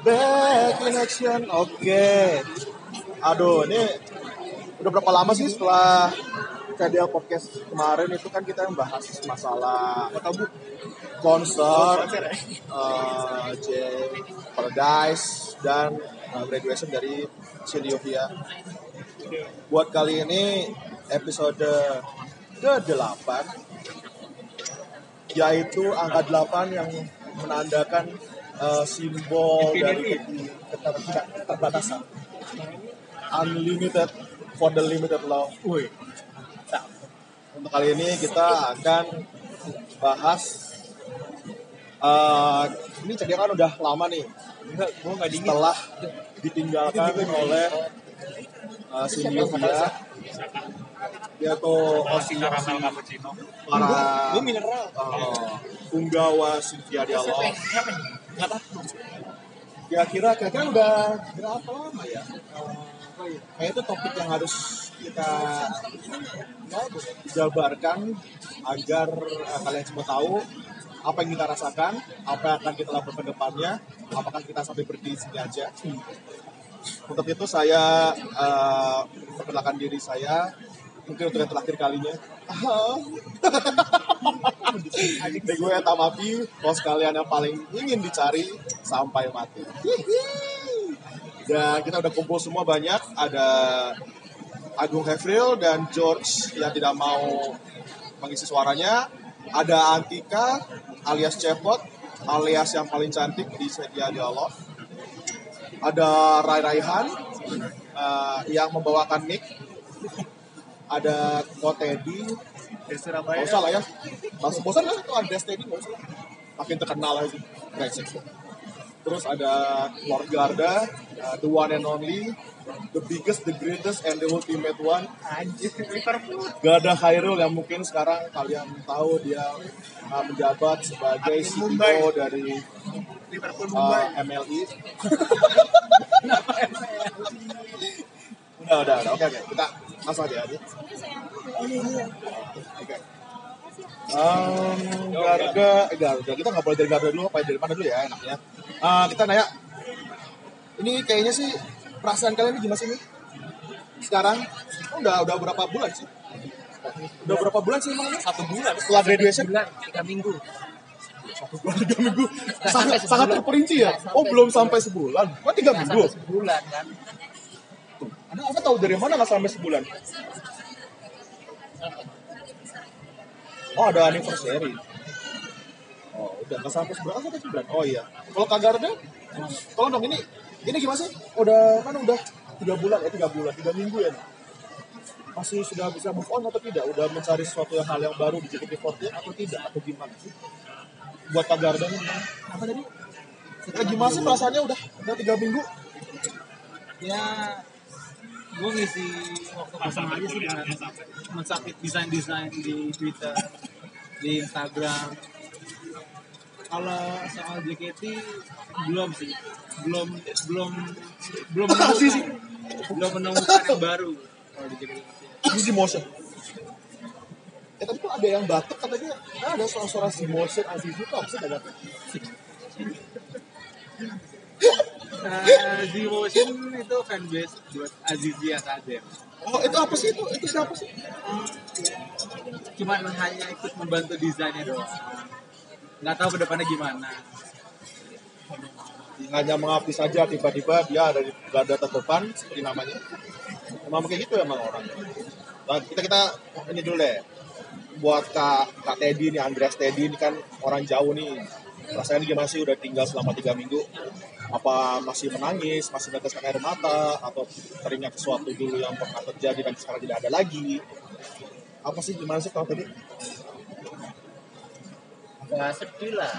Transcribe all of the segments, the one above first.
Back in action, oke. Aduh, ini udah berapa lama sih setelah CDL podcast kemarin itu kan kita yang bahas masalah tabu konser, uh, J Paradise dan uh, graduation dari Siliovia. Buat kali ini episode ke-8 yaitu angka 8 yang menandakan uh, simbol dari keterbatasan. Unlimited for the limited love. woi. Nah, untuk kali ini kita akan bahas uh, ini jadi kan udah lama nih. Enggak gua enggak dingin. Setelah ditinggalkan oleh uh, Sylvia dia tuh host karamel cappuccino. para gua mineral. uh, punggawa Dialog. Siapa nih enggak tahu kira-kira kira-kira udah berapa lama ya? Uh, kayak itu topik yang harus kita jabarkan agar uh, kalian semua tahu apa yang kita rasakan, apa yang akan kita lakukan ke depannya, apakah kita sampai berhenti di sini aja. Untuk itu saya uh, perkenalkan diri saya mungkin untuk yang terakhir kalinya. Ini gue Tamapi, bos kalian yang paling ingin dicari sampai mati. Dan kita udah kumpul semua banyak, ada Agung Hefril dan George yang tidak mau mengisi suaranya. Ada Antika alias Cepot alias yang paling cantik di sedia dialog. Ada Rai Raihan eh, yang membawakan mic. Ada Kotedi. dari Gak Surabaya usah lah ya. Langsung bosan lah itu ada Teddy gak usah lah. Makin terkenal aja. Brengsek. Terus ada Lord Garda, uh, the one and only, the biggest, the greatest, and the ultimate one. anjir Liverpool Garda Khairul yang mungkin sekarang kalian tahu dia uh, menjabat sebagai CEO dari Liverpool uh, Mumbai MLI. udah, udah, udah. Oke, oke. Kita langsung aja. Oke. Um, Garuda, eh, Garuda. Kita nggak boleh dari Garuda dulu, apa dari mana dulu ya enaknya. Uh, kita nanya, ini kayaknya sih perasaan kalian ini gimana sih nih? Sekarang, udah udah berapa bulan sih? Udah berapa bulan sih emang ini? satu bulan Setelah graduation? bulan tiga minggu Satu bulan, tiga minggu. Sangat, sangat terperinci ya? Oh, belum sampai sebulan. Oh, tiga minggu? sampai sebulan kan Anda, anda tahu dari mana nggak sampai sebulan? Oh, ada anniversary. Oh, udah nggak sampai sebulan, oh, sampai sebulan. Oh iya. Kalau Kak Garda, tolong dong ini, ini gimana sih? Udah kan udah tiga bulan ya, tiga bulan, tiga minggu ya. Masih sudah bisa move on atau tidak? Udah mencari sesuatu yang hal yang baru di JKT48 atau tidak? Atau gimana sih? Buat Kak Garda. Nih, apa tadi? Eh, gimana sih perasaannya? Udah udah tiga minggu? ya gue ngisi waktu kosong aja sih dengan mensubmit desain desain di Twitter di Instagram. Kalau soal JKT belum sih. Belum belum belum menemukan belum menemukan yang baru kalau di JKT Easy motion. Ya tadi tuh ada yang batuk katanya ah, ada suara-suara si motion Aziz itu apa sih gak batuk? Uh, Z-Motion itu fanbase buat Azizia Kadem Oh itu apa sih itu? Itu siapa sih? cuman hanya ikut membantu desainnya doang nggak tahu ke depannya gimana Hanya mengabdi saja tiba-tiba dia ada di garda terdepan seperti namanya. Emang kayak gitu emang orang. Nah, kita kita ini dulu deh. Buat Kak, Kak Teddy nih, Andreas Teddy ini kan orang jauh nih. Rasanya gimana sih udah tinggal selama tiga minggu? Apa masih menangis, masih meneteskan air mata, atau teringat sesuatu dulu yang pernah terjadi dan sekarang tidak ada lagi? Apa sih gimana sih kalau tadi? nggak sedih lah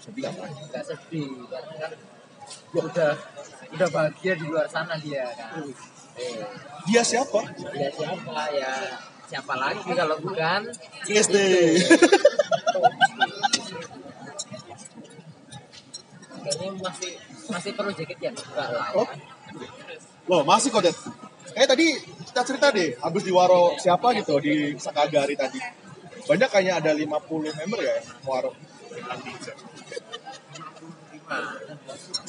Sedih apa? nggak sedih karena kan udah udah bahagia di luar sana dia kan eh, Dia siapa? dia siapa ya siapa lagi kalau bukan CSD. kayaknya masih masih perlu jaket ya enggak lah Oh. ya. Loh, masih kok, Det. Eh, tadi kita cerita deh, habis di Waro siapa gitu, di Sakagari tadi. Banyak kayaknya ada 50 member ya, Waro.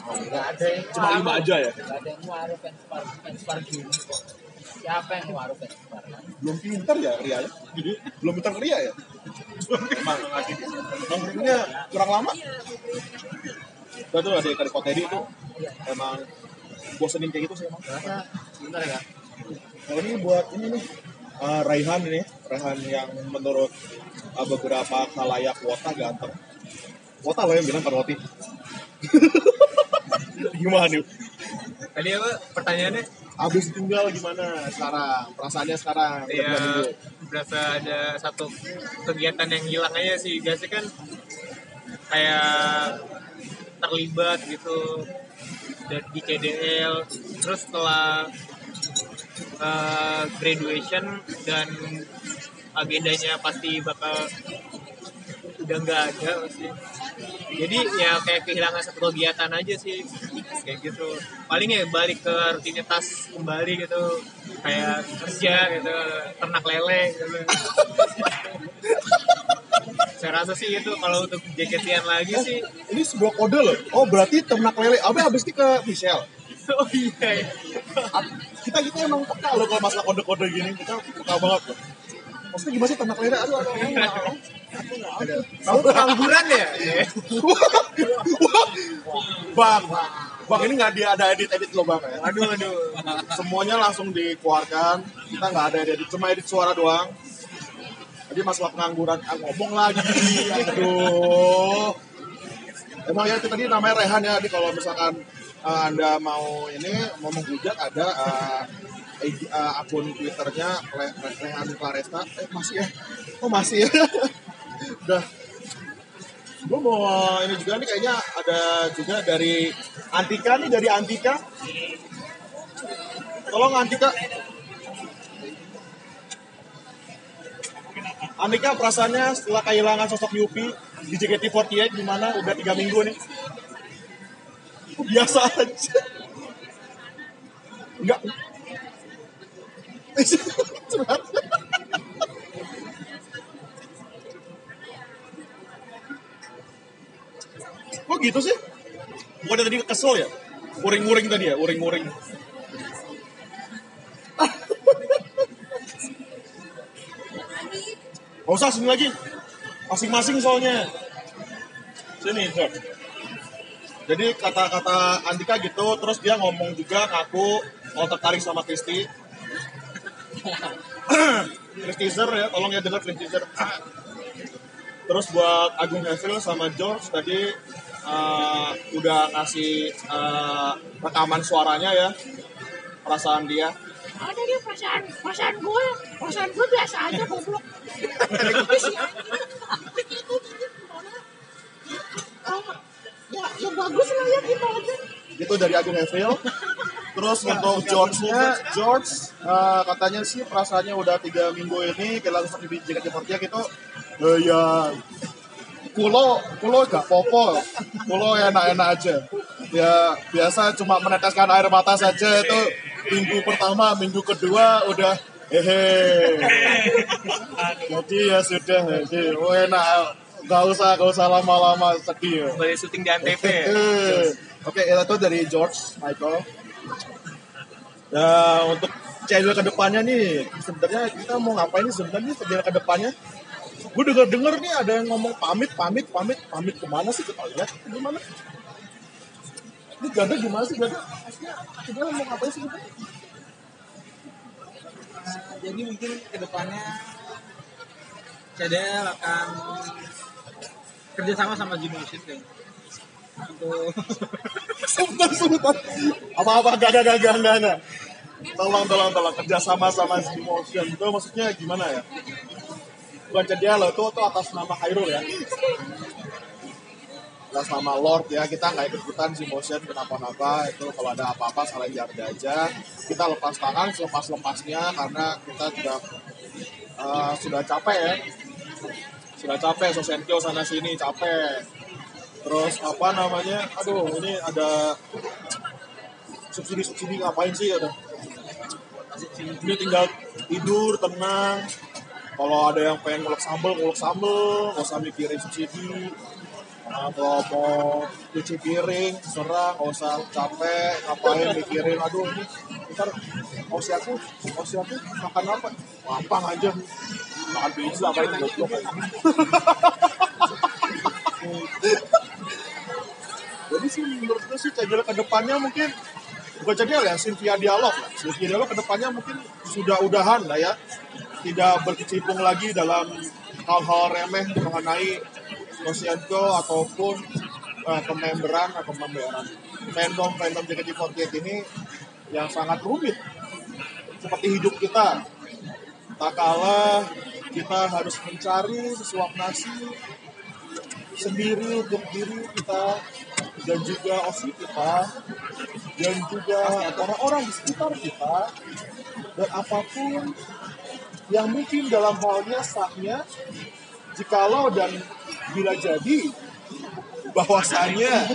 nggak ada yang Cuma lima aja ya? ada yang waru fans fans kok siapa yang waru fans par belum pintar ya Ria ya belum pintar Ria ya emang nongkrongnya kurang lama kita tuh ada dari Kotedi itu emang bosenin kayak gitu sih emang sebentar ya Kalau ini buat ini nih eh, Raihan ini, Raihan yang menurut eh, beberapa khalayak wota ganteng. Wota loh yang bilang kan Roti. gimana nih? Tadi apa pertanyaannya? Abis tinggal gimana sekarang? Perasaannya sekarang? Ya berasa ada satu kegiatan yang hilang aja sih. Biasanya kan kayak terlibat gitu dan di CDL terus setelah eh, graduation dan agendanya pasti bakal udah nggak ada pasti jadi ya kayak kehilangan satu kegiatan aja sih kayak gitu paling ya balik ke rutinitas kembali gitu kayak kerja gitu ternak lele gitu saya rasa sih itu kalau untuk jaketian lagi sih Ini sebuah kode loh. Oh berarti ternak lele. Abe habis ini ke Michelle. oh iya iya. Kita kita emang peka loh kalau masalah kode-kode gini. Kita peka banget loh. Maksudnya gimana sih ternak lele? Aduh, aduh, aduh, aduh. Kamu pengangguran ya Bang, bang ini nggak ada edit-edit loh bang ya. aduh aduh. Semuanya langsung dikeluarkan. Kita nggak ada edit cuma edit suara doang. Jadi masalah pengangguran ah, ngomong lagi. Aduh. Emang ya itu tadi namanya Rehan ya. Jadi kalau misalkan uh, anda mau ini mau menghujat ada uh, uh, akun twitternya Rehan Claresta eh masih ya? Oh masih ya udah gue mau ini juga nih kayaknya ada juga dari Antika nih dari Antika Tolong Antika. Antika perasaannya setelah kehilangan sosok Yupi di JKT48 gimana? Udah tiga minggu nih. Biasa aja. Enggak. Kok gitu sih? Bukannya tadi kesel ya? Uring-uring tadi ya? Uring-uring. Gak usah sini lagi. Masing-masing soalnya. Sini, Jok. Jadi kata-kata Andika gitu, terus dia ngomong juga ngaku mau tertarik sama Kristi. Chris teaser ya, tolong ya dengar Chris teaser. Terus buat Agung Hasil sama George tadi uh, udah ngasih uh, rekaman suaranya ya, perasaan dia. ada dia perasaan perasaan gue perasaan gue biasa aja goblok ya ya bagus lah ya gitu aja itu dari Agung Evil. Terus untuk George-nya, George eh, katanya sih perasaannya udah tiga minggu ini kehilangan seperti di JKT48 itu eh, ya kulo kulo gak popo kulo enak-enak aja ya biasa cuma meneteskan air mata saja itu minggu pertama minggu kedua udah hehe jadi ya sudah jadi oh, enak gak usah gak usah lama-lama sedih ya. Syuting di Antv ya. Oke, itu dari George Michael. Ya, untuk channel ke depannya nih, sebenarnya kita mau ngapain nih sebenarnya channel ke depannya? Gue denger denger nih ada yang ngomong pamit, pamit, pamit, pamit ke mana sih kita lihat gimana? Ini ganda gimana sih ganda? Maksudnya kita mau ngapain sih kita? Jadi mungkin ke depannya CDL akan kerjasama sama Gmotion kayaknya untuk Sebentar, sebentar. Apa-apa, gak, gak, gak, gak, gak, gak. Tolong, tolong, tolong. Kerjasama sama Motion. Itu maksudnya gimana ya? Jadi lo, itu, itu atas nama Hairul ya. Atas nama Lord ya, kita nggak ikut-ikutan si Motion kenapa-napa. Itu kalau ada apa-apa, salah jarda aja. Kita lepas tangan, selepas-lepasnya, karena kita sudah eh, sudah capek ya. Sudah capek, Sosenkyo sana sini capek terus apa namanya aduh ini ada subsidi subsidi ngapain sih ada ini tinggal tidur tenang kalau ada yang pengen ngulek sambel ngulek sambel. Nggak usah mikirin subsidi. Atau mau cuci piring serang nggak usah capek ngapain mikirin. Aduh ini ntar osi aku osi aku makan apa? Gampang aja. Makan pizza paling goblok jadi sih menurut gue sih CDL ke depannya mungkin bukan CDL ya Sylvia Dialog lah. Sylvia Dialog ke depannya mungkin sudah udahan lah ya tidak berkecimpung lagi dalam hal-hal remeh mengenai Sosianko ataupun eh, pememberan atau pembayaran. Fandom fandom JKT48 ini yang sangat rumit seperti hidup kita. Tak kalah kita harus mencari sesuap nasi sendiri untuk diri kita dan juga osi kita dan juga orang-orang di sekitar kita. Dan apa pun yang mungkin dalam halnya sahnya jikalau dan bila jadi bahwasanya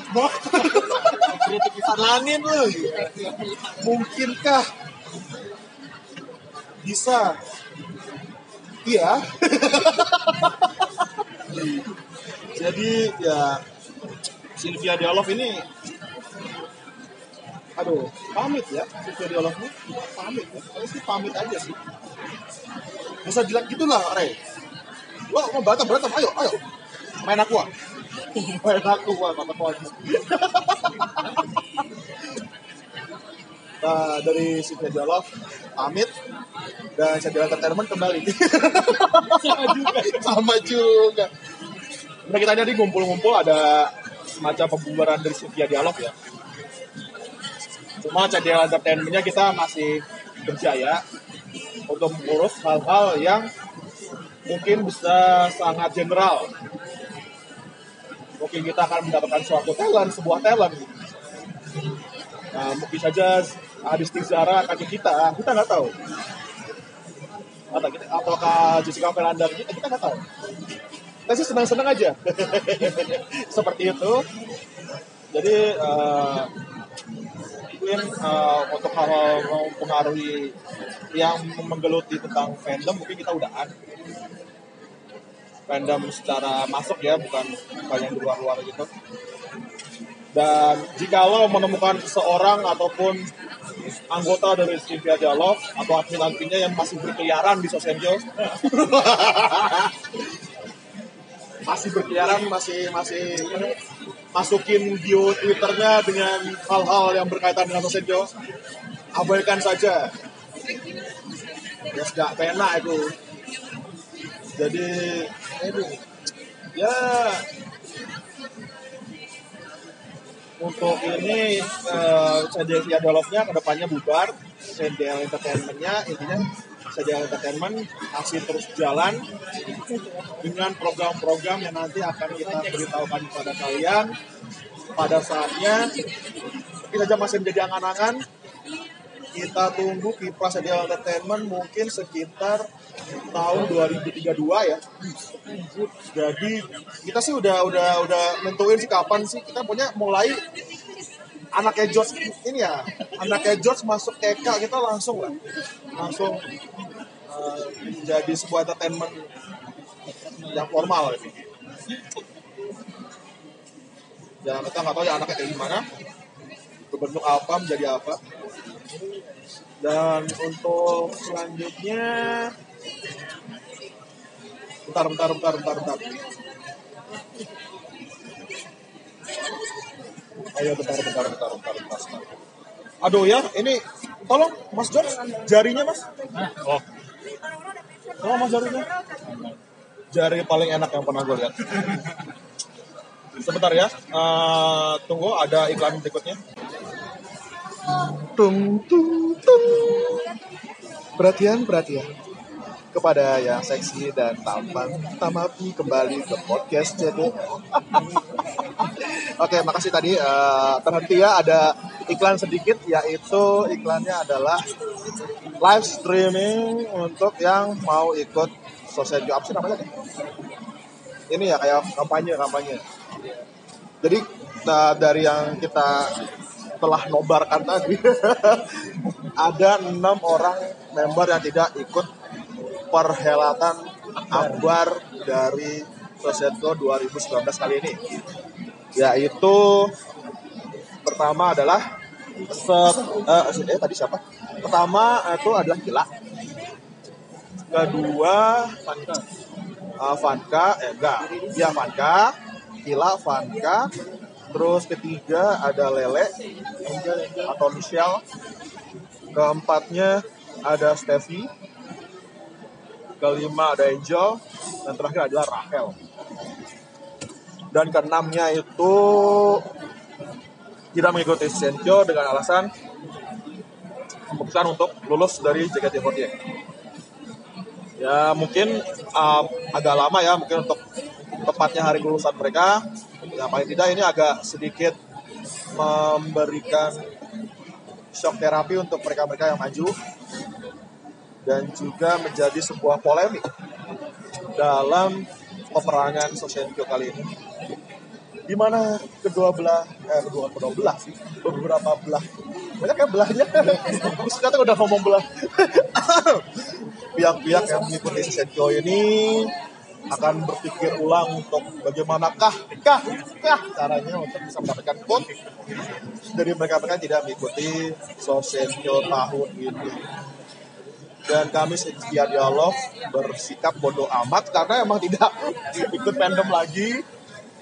lanin lu mungkinkah bisa? Iya. Jadi ya Sylvia Dialog ini aduh pamit ya Sylvia Dialog ini. Pamit ya Kayaknya sih pamit aja sih bisa jelek gitulah Rey lo mau berantem berantem ayo ayo. Main aku ah. Main aku ah kata kawan nah, dari Sylvia Dialog pamit. Dan saya Entertainment kembali. Sama juga. Sama juga. Nah, kita tadi ngumpul-ngumpul ada semacam pembubaran dari Sylvia Dialog ya. Cuma CDL Entertainment-nya kita masih berjaya untuk mengurus hal-hal yang mungkin bisa sangat general. Mungkin kita akan mendapatkan suatu talent, sebuah talent. Nah, mungkin saja Adis Tizara akan kita, kita nggak tahu. Atau ataukah Jessica Fernanda kita, kita nggak tahu kita sih senang-senang aja seperti itu jadi uh, mungkin uh, untuk hal-hal mempengaruhi yang menggeluti tentang fandom mungkin kita udahan fandom secara masuk ya bukan yang di luar-luar gitu. Dan jikalau menemukan seseorang ataupun anggota dari Sylvia Dialog atau admin-adminnya yang masih berkeliaran di sosial media masih berkeliaran masih masih masukin bio twitternya dengan hal-hal yang berkaitan dengan Rosenjo abaikan saja. Ya sudah pena itu. Jadi ya. Untuk ini uh, CDL dialognya ke depannya bubar. CDL entertainmentnya intinya CDL entertainment masih terus jalan dengan program-program yang nanti akan kita beritahukan kepada kalian. Pada saatnya kita saja masih menjadi angan-angan. Kita tunggu kipas CDL entertainment mungkin sekitar tahun 2032 ya. Jadi kita sih udah udah udah nentuin sih kapan sih. Kita punya mulai anaknya George ini ya. Anaknya George masuk TK kita langsung lah. Langsung uh, jadi sebuah entertainment yang formal. Ini. Ya kita nggak tahu ya anaknya kayak gimana. Berbentuk apa menjadi apa. Dan untuk selanjutnya bentar bentar bentar bentar bentar. Ayo bentar bentar bentar bentar bentar, bentar. aduh ya ini tolong mas George jarinya mas. Oh oh mas jarinya jari paling enak yang pernah gue lihat. Sebentar ya uh, tunggu ada iklan berikutnya. Tung tung tung. Perhatian perhatian kepada yang seksi dan tampan. Tamapi kembali ke podcast jadi. Oke, makasih tadi. Uh, terhenti ya ada iklan sedikit yaitu iklannya adalah live streaming untuk yang mau ikut sosial apa sih namanya? Ini ya kayak kampanye kampanye. Jadi uh, dari yang kita telah nobarkan tadi ada enam orang member yang tidak ikut perhelatan akbar dari Sosietko 2019 kali ini. yaitu pertama adalah set, eh, eh, tadi siapa? Pertama itu adalah Kila. Kedua Vanka. Uh, Vanka, eh enggak. Ya Vanka, Kila, Vanka. Terus ketiga ada Lele atau Michelle. Keempatnya ada Steffi. Kelima ada Angel. Dan terakhir adalah Rahel. Dan keenamnya itu tidak mengikuti Sencyo dengan alasan memutuskan untuk lulus dari JKT48. Ya mungkin uh, agak lama ya mungkin untuk tepatnya hari kelulusan mereka. Ya paling tidak ini agak sedikit memberikan shock terapi untuk mereka-mereka yang maju dan juga menjadi sebuah polemik dalam peperangan Sosenkyo kali ini di mana kedua belah eh kedua kedua belah sih beberapa belah. Banyak ya belahnya. Terus ternyata udah ngomong belah. Pihak-pihak yang mengikuti Senkyo ini akan berpikir ulang untuk bagaimanakah kah kah caranya untuk bisa mendapatkan quote dari mereka-mereka tidak mengikuti Sosenkyo tahun ini. Dan kami setia dialog bersikap bodoh amat karena emang tidak ikut fandom lagi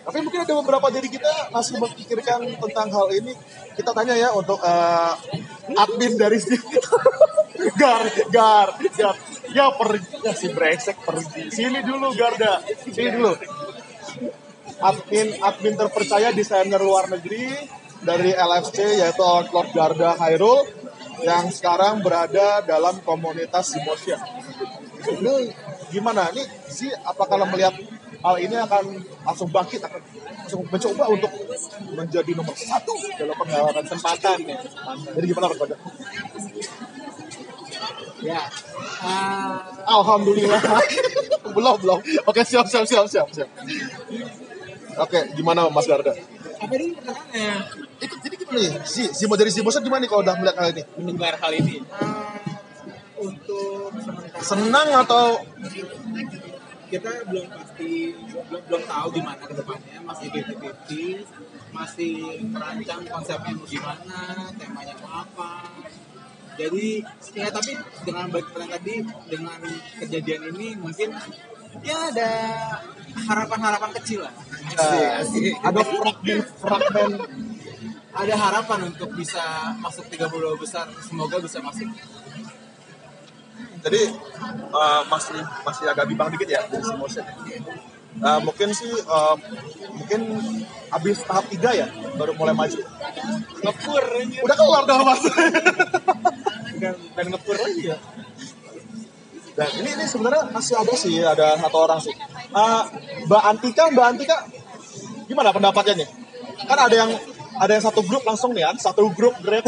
tapi mungkin ada beberapa dari kita masih memikirkan tentang hal ini. Kita tanya ya untuk eh, admin dari sini. Gar gar gar. Ya pergi. Ya si brengsek pergi. Sini dulu Garda. Sini dulu. Admin admin terpercaya desainer luar negeri dari LFC yaitu Lord Garda Hairul yang sekarang berada dalam komunitas Emotion. Ini gimana? Ini sih apakah melihat hal ini akan langsung bangkit akan langsung mencoba untuk menjadi nomor satu dalam pengalaman kesempatan ya. Jadi gimana Baga? Ya. Ah, Alhamdulillah. belum belum. Oke siap siap siap siap siap. Oke gimana Mas Garda? apa ini pertanyaannya? Itu jadi gimana nih? Si si mau dari si bosan gimana nih kalau udah melihat hal ini? mendengar hal ini Ah, untuk Senang atau kita belum pasti belum, belum tahu gimana ke depannya. Masih 50-50 masih merancang konsepnya mau gimana temanya mau apa. Jadi ya tapi dengan baik tadi dengan kejadian ini mungkin ya ada harapan-harapan kecil lah. Eh, ada fragmen fragmen ada harapan untuk bisa masuk 30 besar. Semoga bisa masuk jadi eh, masih masih agak bimbang dikit ya dari si motion Eh, mungkin sih eh, mungkin habis tahap tiga ya baru mulai maju. Ngepur udah keluar dah mas. Dan, ngepur lagi ya. Dan ini ini sebenarnya masih ada sih ada satu orang sih. Eh, mbak Antika mbak Antika gimana pendapatnya nih? Kan ada yang ada yang satu grup langsung nih kan? Satu grup great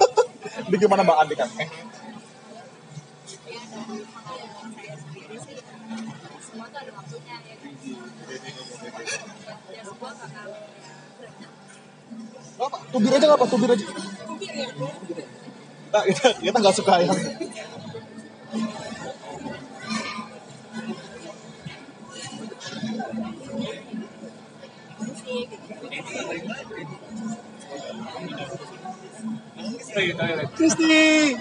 ini gimana mbak Antika semua tuh ada waktunya ya kan? Ya semua bakal apa tubir aja apa tubir aja. Kubir ya? Nah, kita kita nggak suka yang Kristi.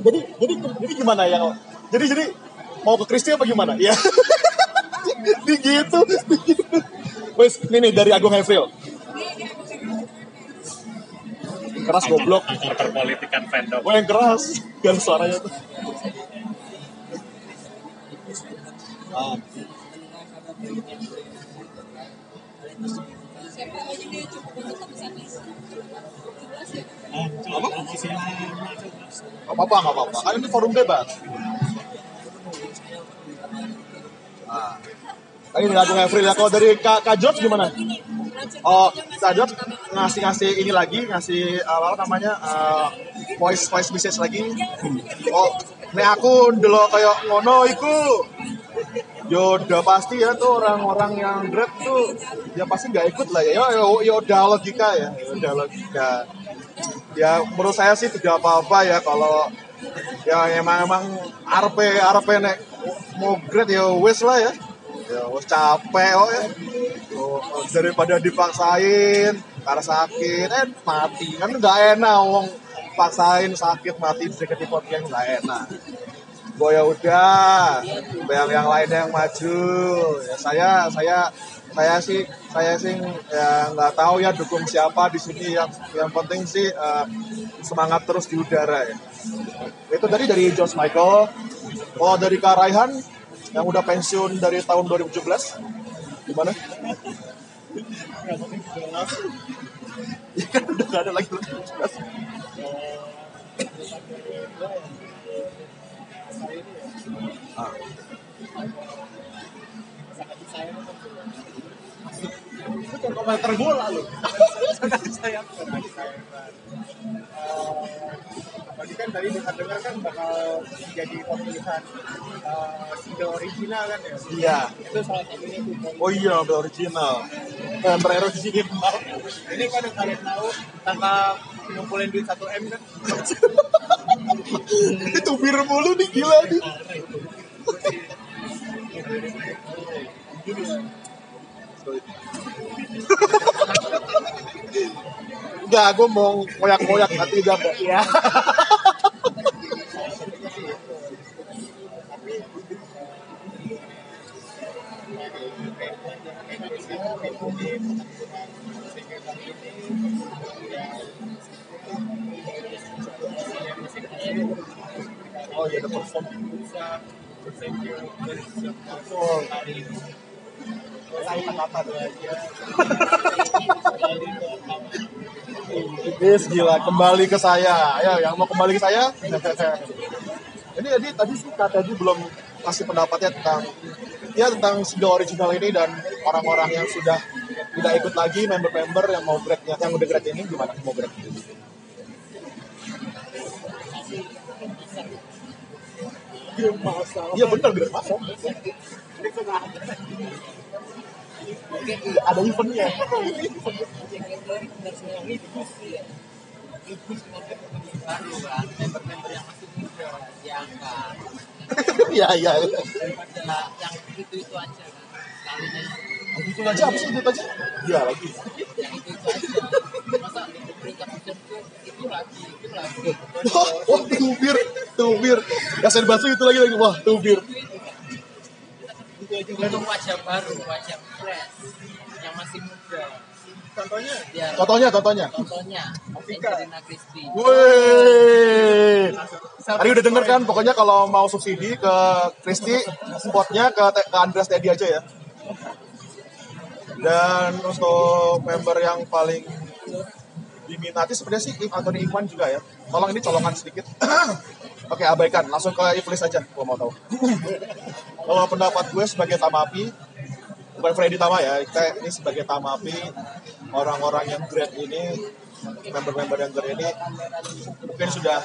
Jadi jadi jadi gimana ya jadi jadi mau ke Kristi apa gimana? Ya. Di gitu. Wes ini nih dari Agung Hefril keras goblok. akar perpolitikan fandom. Gue yang keras. Biar suaranya tuh. Ah, nggak apa-apa apa-apa kan ini forum bebas Tadi dari Agung ya. Kalau dari Kak, Kak George gimana? Oh, Kak George ngasih-ngasih ini lagi, ngasih apa namanya uh, voice voice message lagi. Oh, nek aku ndelok kayak ngono iku. Yo udah pasti ya tuh orang-orang yang grab tuh ya pasti nggak ikut lah ya. Yo, yo, yo udah logika ya, Ya udah logika. Ya menurut saya sih tidak apa-apa ya kalau ya emang emang RP RP nek mau grade ya wes lah ya ya wes capek oh ya oh, daripada dipaksain karena sakit eh mati. Kan nggak enak ngomong paksain sakit mati di podcast nggak enak. Gue ya udah yang yang lain yang maju. Ya saya saya saya sih saya sih ya nggak tahu ya dukung siapa di sini. Yang yang penting sih eh, semangat terus di udara ya. Itu tadi dari George Michael. Oh dari Kak Raihan yang udah pensiun dari tahun 2017 gimana? Ya kan udah gak ada lagi 2017 Ah. Itu kan komentar bola lu. Sangat disayangkan. Tadi kan tadi dengar-dengar kan bakal jadi pemilihan uh, single original kan ya. Iya. Itu salah satunya tuh. Oh iya, udah original. Member original. Ini kan yang kalian tahu tanggal ngumpulin duit 1 M kan. Itu bir mulu nih gila nih. Enggak, gue mau ngoyak-ngoyak nanti udah enggak. Iya. Yes, gila. Kembali ke saya. Ayo, yang mau kembali ke saya. ini jadi tadi sih Kak tadi belum kasih pendapatnya tentang ya tentang single original ini dan orang-orang yang sudah tidak ikut lagi member-member yang mau grade yang udah grade ini gimana mau Iya benar grade masa. Ada eventnya. Iya iya. daripada yang itu itu aja Itu aja apa sih itu aja? Iya lagi. Wah, wah tubir, tubir. Yasin Basu itu lagi lagi. Wah, tubir. itu wajah baru wajah fresh yang masih muda Contohnya biar Contohnya, contohnya. contohnya Angelina Christie Wih. Tadi udah denger kan, pokoknya kalau mau subsidi ke Kristi, spotnya ke, ke Andreas Teddy aja ya. Dan untuk member yang paling diminati sebenarnya sih Anthony Iwan juga ya. Tolong ini colongan sedikit. Oke, abaikan. Langsung ke Iblis aja, gua mau tahu. kalau pendapat gue sebagai Tamapi, bukan Freddy Tama ya, kita ini sebagai Tamapi, orang-orang yang great ini, member-member yang great ini, mungkin sudah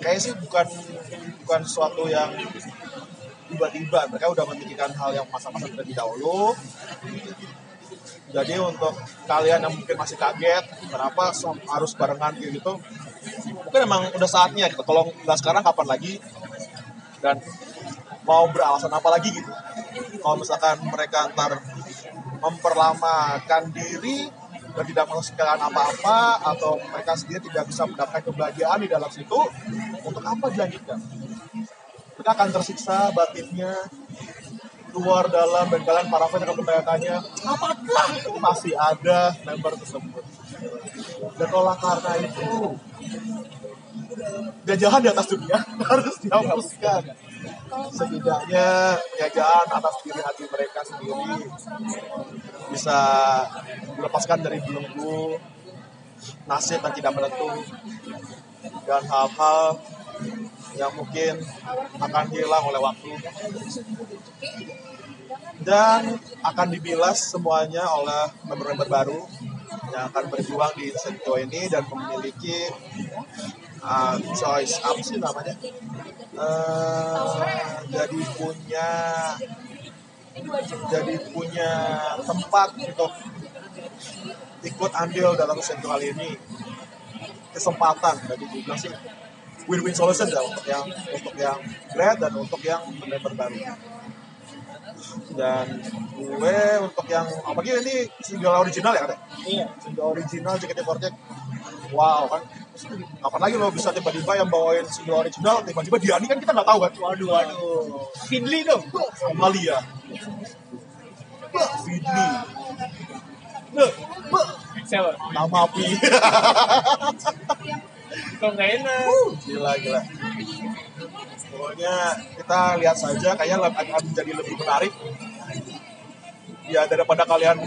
kayaknya sih bukan bukan sesuatu yang tiba-tiba mereka udah memikirkan hal yang masa-masa terlebih dahulu jadi untuk kalian yang mungkin masih kaget kenapa harus barengan gitu mungkin emang udah saatnya gitu. Tolong nggak sekarang kapan lagi? Dan mau beralasan apa lagi gitu? Kalau misalkan mereka ntar memperlamakan diri dan tidak menghasilkan apa-apa atau mereka sendiri tidak bisa mendapatkan kebahagiaan di dalam situ untuk apa dilanjutkan? Mereka akan tersiksa batinnya luar dalam dan kalian para fans akan bertanya-tanya apakah masih ada member tersebut? Dan olah karena itu. Jajahan di atas dunia harus dihapuskan. Setidaknya jajahan atas diri hati mereka sendiri bisa dilepaskan dari belenggu nasib yang tidak menentu dan hal-hal yang mungkin akan hilang oleh waktu. Dan akan dibilas semuanya oleh member-member baru yang akan berjuang di sektor ini dan memiliki uh, choice apa sih namanya? Eh, jadi punya jadi punya tempat untuk ikut andil dalam sektor ini. Kesempatan jadi dibilang sih win-win solution ya untuk yang untuk yang grad dan untuk yang member baru. Dan gue untuk yang apalagi ini single original ya katanya Iya. single original JKT48 wow kan? Kapan lagi lo bisa tiba-tiba yang bawain single original tiba-tiba Diani kan kita nggak tahu kan? Waduh, waduh. Finley dong. Amalia Siapa? nama api Kok nggak enak? gila gila. Pokoknya kita lihat saja kayaknya akan menjadi lebih menarik. Ya daripada kalian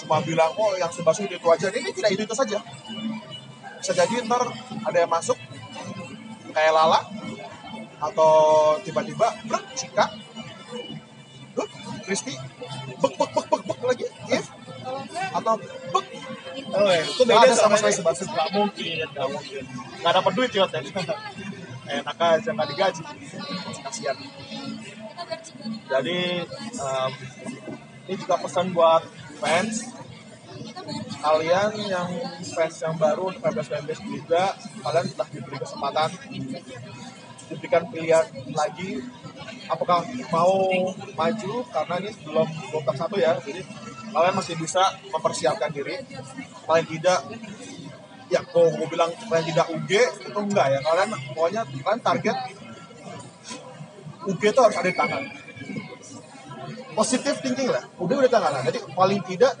cuma bilang oh yang serba itu aja. Ini tidak itu itu saja. Bisa jadi ntar ada yang masuk kayak Lala atau tiba-tiba brek Cika. Kristi bek bek bek bek bek lagi If atau bek Oh, iya. itu beda sama sama sekali. sebab nggak mungkin nggak mungkin. Nggak dapat duit ya. Enak aja nggak digaji. Kasihan. Jadi em, ini juga pesan buat fans. Kalian yang fans yang baru untuk fanbase fanbase juga kalian sudah diberi kesempatan. Diberikan pilihan lagi. Apakah mau maju? Karena ini belum belum satu ya. Jadi kalian masih bisa mempersiapkan diri. Paling tidak ya kalau gue bilang paling tidak UG itu enggak ya. Kalian pokoknya kalian target UG itu harus ada di tangan. Positif thinking lah. Udah udah tangan jadi paling tidak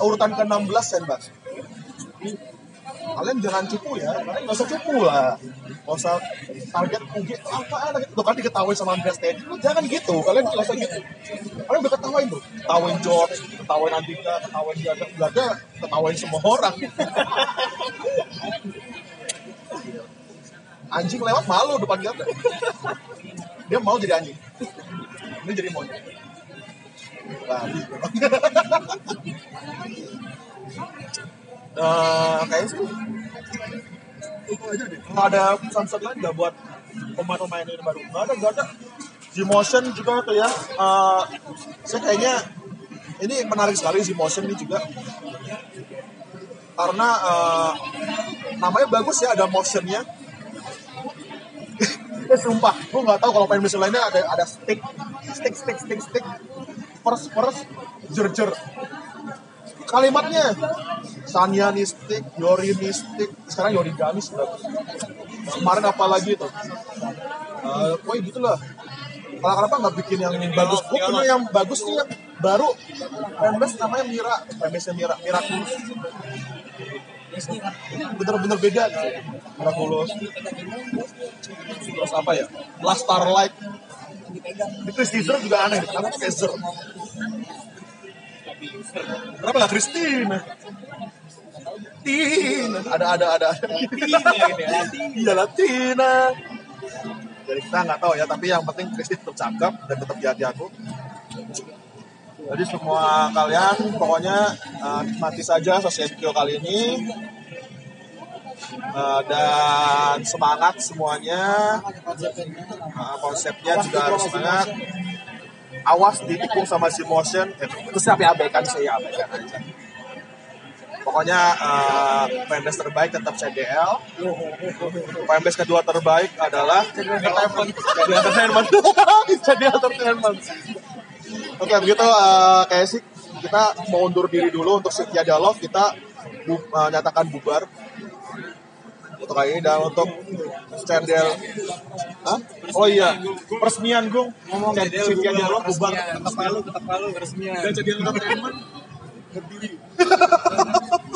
urutan ke 16 senbas kalian jangan cupu ya kalian nggak usah cupu lah. Nggak usah target UG apa gitu tuh kan diketahui sama Andreas Teddy. Jangan gitu kalian nggak usah gitu. Kalian udah ketawain tuh. Ketawain George ketawain Andika ketawain Gaga Gaga ketawain semua orang. Anjing lewat malu depan Gaga dia mau jadi anjing. Ini jadi monyet. Babi Eh, kayaknya sih itu aja deh. Nggak ada pesan-pesan lain nggak buat pemain-pemain ini baru? Nggak ada, nggak ada. G-Motion juga tuh ya. Eh, saya kayaknya ini menarik sekali G-Motion ini juga. Karena eh, namanya bagus ya, ada motionnya. eh sumpah, gue nggak tahu kalau main mesin lainnya ada ada stick, stick, stick, stick, stick, pers, pers, jer, jer. Kalimatnya Sanya Nistik, Yori Nistik, sekarang Yori Gamis bagus. Kemarin apa lagi tuh? Uh, pokoknya gitu lah. Kalau kenapa nggak bikin yang bagus? Gue punya yang bagus nih yang baru. Fanbase namanya Mira, fanbase Mira, Miraculous. Bener-bener beda gitu. Miraculous. Terus apa ya? Last Starlight. Chris Teaser juga aneh, kenapa pakai Zer? Kenapa nggak Christine? Latina. Ada ada ada. Iya Latina. Jadi kita nggak tahu ya, tapi yang penting Kristi tetap cakep dan tetap jadi aku. Jadi semua kalian pokoknya uh, nikmati saja sosial video kali ini Uh, dan semangat semuanya Uh, konsepnya juga harus semangat awas ditikung sama si motion itu siapa abaikan saya abaikan aja pokoknya uh, fanbase terbaik tetap CDL fanbase kedua terbaik adalah CDL Entertainment CDL Entertainment oke begitu uh, kayak sih kita mau undur diri dulu untuk Setia Dialog kita bu, uh, nyatakan bubar untuk kali ini dan untuk CDL Hah? Oh iya, peresmian Gung. Ngomong Setia Dialog bubar. Tetap palu, tetap palu, resmian. Dan CDL Entertainment berdiri.